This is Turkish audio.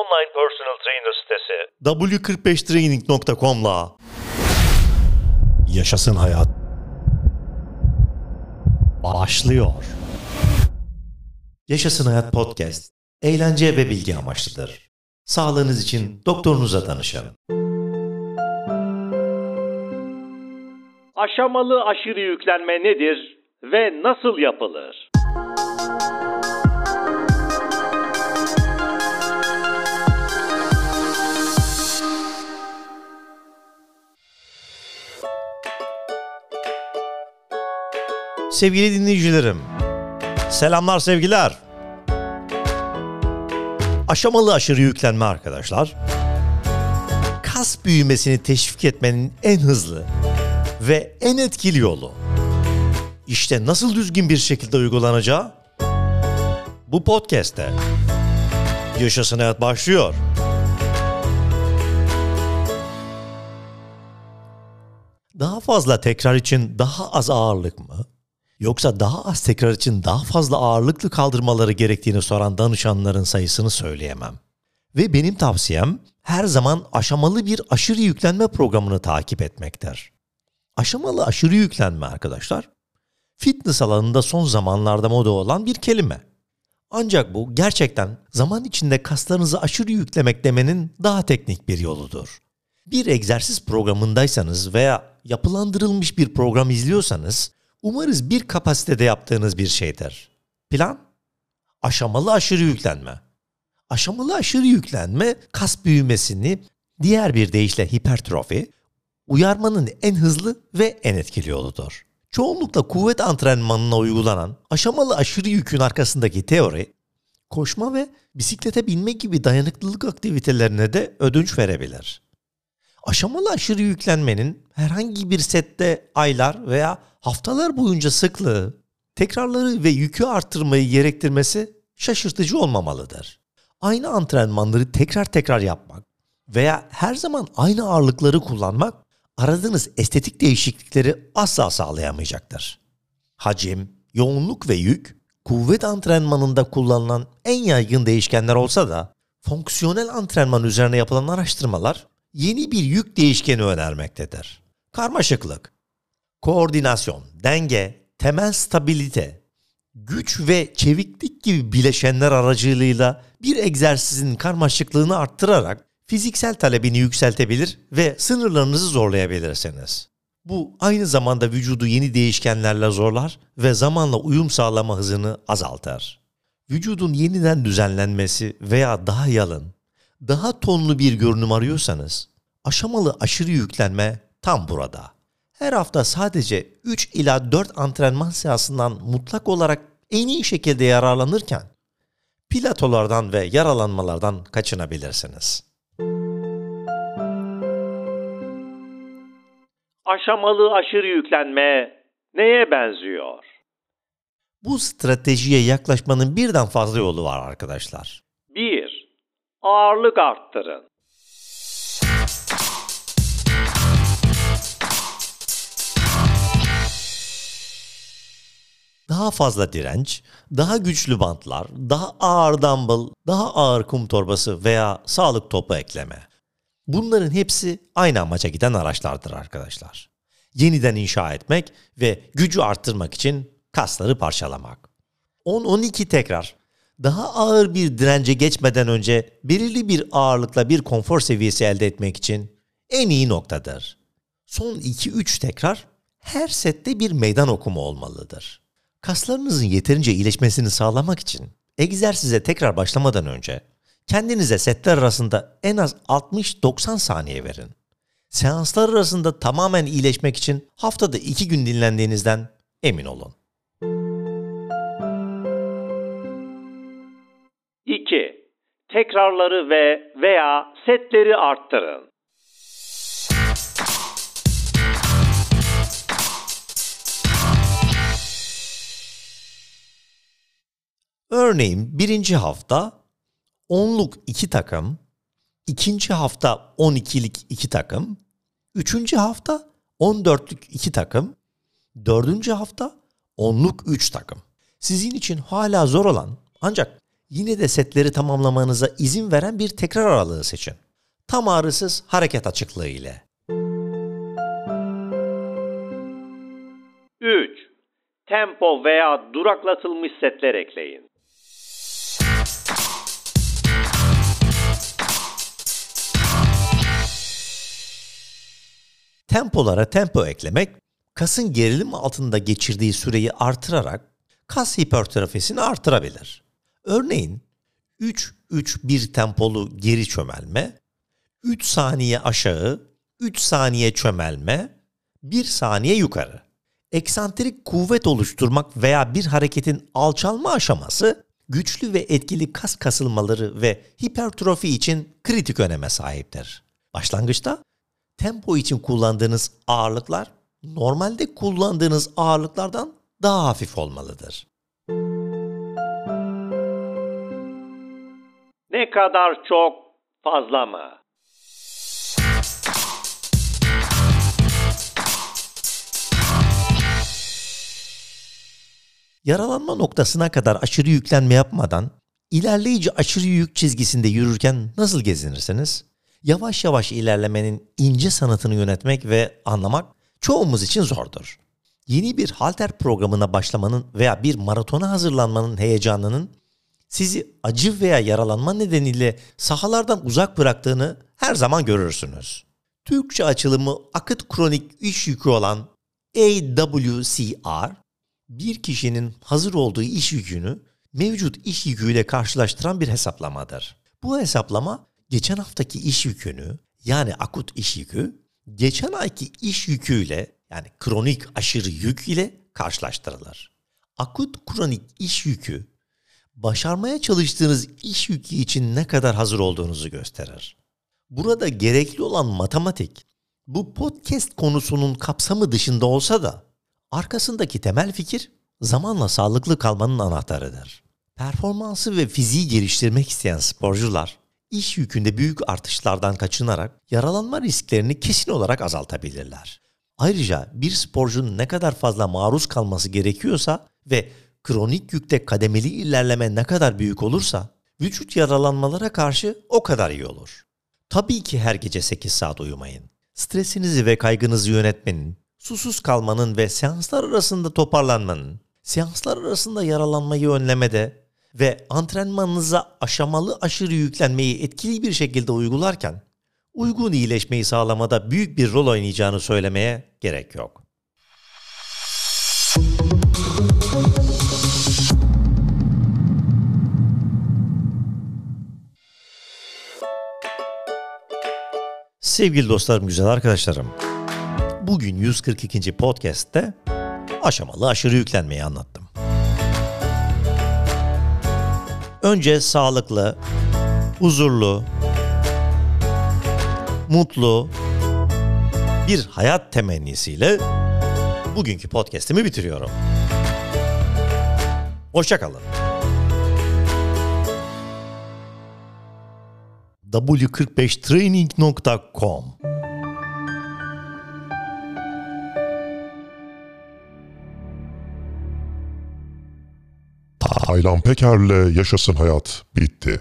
online personal trainer sitesi w45training.com'la Yaşasın hayat başlıyor. Yaşasın Hayat Podcast eğlence ve bilgi amaçlıdır. Sağlığınız için doktorunuza danışın. Aşamalı aşırı yüklenme nedir ve nasıl yapılır? Sevgili dinleyicilerim, selamlar sevgiler. Aşamalı aşırı yüklenme arkadaşlar. Kas büyümesini teşvik etmenin en hızlı ve en etkili yolu. İşte nasıl düzgün bir şekilde uygulanacağı bu podcast'te. Yaşasın hayat başlıyor. Daha fazla tekrar için daha az ağırlık mı? Yoksa daha az tekrar için daha fazla ağırlıklı kaldırmaları gerektiğini soran danışanların sayısını söyleyemem. Ve benim tavsiyem her zaman aşamalı bir aşırı yüklenme programını takip etmektir. Aşamalı aşırı yüklenme arkadaşlar, fitness alanında son zamanlarda moda olan bir kelime. Ancak bu gerçekten zaman içinde kaslarınızı aşırı yüklemek demenin daha teknik bir yoludur. Bir egzersiz programındaysanız veya yapılandırılmış bir program izliyorsanız umarız bir kapasitede yaptığınız bir şeydir. Plan? Aşamalı aşırı yüklenme. Aşamalı aşırı yüklenme kas büyümesini diğer bir deyişle hipertrofi uyarmanın en hızlı ve en etkili yoludur. Çoğunlukla kuvvet antrenmanına uygulanan aşamalı aşırı yükün arkasındaki teori koşma ve bisiklete binme gibi dayanıklılık aktivitelerine de ödünç verebilir. Aşamalı aşırı yüklenmenin herhangi bir sette aylar veya haftalar boyunca sıklığı, tekrarları ve yükü arttırmayı gerektirmesi şaşırtıcı olmamalıdır. Aynı antrenmanları tekrar tekrar yapmak veya her zaman aynı ağırlıkları kullanmak aradığınız estetik değişiklikleri asla sağlayamayacaktır. Hacim, yoğunluk ve yük kuvvet antrenmanında kullanılan en yaygın değişkenler olsa da fonksiyonel antrenman üzerine yapılan araştırmalar yeni bir yük değişkeni önermektedir. Karmaşıklık, koordinasyon, denge, temel stabilite, güç ve çeviklik gibi bileşenler aracılığıyla bir egzersizin karmaşıklığını arttırarak fiziksel talebini yükseltebilir ve sınırlarınızı zorlayabilirsiniz. Bu aynı zamanda vücudu yeni değişkenlerle zorlar ve zamanla uyum sağlama hızını azaltır. Vücudun yeniden düzenlenmesi veya daha yalın, daha tonlu bir görünüm arıyorsanız, aşamalı aşırı yüklenme tam burada. Her hafta sadece 3 ila 4 antrenman seansından mutlak olarak en iyi şekilde yararlanırken, platolardan ve yaralanmalardan kaçınabilirsiniz. Aşamalı aşırı yüklenme neye benziyor? Bu stratejiye yaklaşmanın birden fazla yolu var arkadaşlar. 1. Ağırlık arttırın. Daha fazla direnç, daha güçlü bantlar, daha ağır dumbbell, daha ağır kum torbası veya sağlık topu ekleme. Bunların hepsi aynı amaca giden araçlardır arkadaşlar. Yeniden inşa etmek ve gücü arttırmak için kasları parçalamak. 10-12 tekrar daha ağır bir dirence geçmeden önce belirli bir ağırlıkla bir konfor seviyesi elde etmek için en iyi noktadır. Son 2-3 tekrar her sette bir meydan okuma olmalıdır. Kaslarınızın yeterince iyileşmesini sağlamak için egzersize tekrar başlamadan önce kendinize setler arasında en az 60-90 saniye verin. Seanslar arasında tamamen iyileşmek için haftada 2 gün dinlendiğinizden emin olun. Tekrarları ve veya setleri arttırın. Örneğin birinci hafta 10'luk 2 takım, ikinci hafta 12'lik 2 takım, üçüncü hafta 14'lük 2 takım, dördüncü hafta 10'luk 3 takım. Sizin için hala zor olan ancak Yine de setleri tamamlamanıza izin veren bir tekrar aralığı seçin. Tam ağrısız hareket açıklığı ile. 3. Tempo veya duraklatılmış setler ekleyin. Tempolara tempo eklemek, kasın gerilim altında geçirdiği süreyi artırarak kas hipertrofisini artırabilir. Örneğin 3-3-1 tempolu geri çömelme, 3 saniye aşağı, 3 saniye çömelme, 1 saniye yukarı. Eksantrik kuvvet oluşturmak veya bir hareketin alçalma aşaması güçlü ve etkili kas kasılmaları ve hipertrofi için kritik öneme sahiptir. Başlangıçta tempo için kullandığınız ağırlıklar normalde kullandığınız ağırlıklardan daha hafif olmalıdır. Ne kadar çok fazla mı? Yaralanma noktasına kadar aşırı yüklenme yapmadan ilerleyici aşırı yük çizgisinde yürürken nasıl gezinirsiniz? Yavaş yavaş ilerlemenin ince sanatını yönetmek ve anlamak çoğumuz için zordur. Yeni bir halter programına başlamanın veya bir maratona hazırlanmanın heyecanının sizi acı veya yaralanma nedeniyle sahalardan uzak bıraktığını her zaman görürsünüz. Türkçe açılımı akıt kronik iş yükü olan AWCR, bir kişinin hazır olduğu iş yükünü mevcut iş yüküyle karşılaştıran bir hesaplamadır. Bu hesaplama geçen haftaki iş yükünü yani akut iş yükü geçen ayki iş yüküyle yani kronik aşırı yük ile karşılaştırılır. Akut kronik iş yükü başarmaya çalıştığınız iş yükü için ne kadar hazır olduğunuzu gösterir. Burada gerekli olan matematik bu podcast konusunun kapsamı dışında olsa da arkasındaki temel fikir zamanla sağlıklı kalmanın anahtarıdır. Performansı ve fiziği geliştirmek isteyen sporcular iş yükünde büyük artışlardan kaçınarak yaralanma risklerini kesin olarak azaltabilirler. Ayrıca bir sporcunun ne kadar fazla maruz kalması gerekiyorsa ve kronik yükte kademeli ilerleme ne kadar büyük olursa vücut yaralanmalara karşı o kadar iyi olur. Tabii ki her gece 8 saat uyumayın. Stresinizi ve kaygınızı yönetmenin, susuz kalmanın ve seanslar arasında toparlanmanın, seanslar arasında yaralanmayı önlemede ve antrenmanınıza aşamalı aşırı yüklenmeyi etkili bir şekilde uygularken uygun iyileşmeyi sağlamada büyük bir rol oynayacağını söylemeye gerek yok. Sevgili dostlarım, güzel arkadaşlarım. Bugün 142. podcast'te aşamalı aşırı yüklenmeyi anlattım. Önce sağlıklı, huzurlu, mutlu bir hayat temennisiyle bugünkü podcast'imi bitiriyorum. Hoşçakalın. w45training.com Taylan Peker'le Yaşasın Hayat bitti.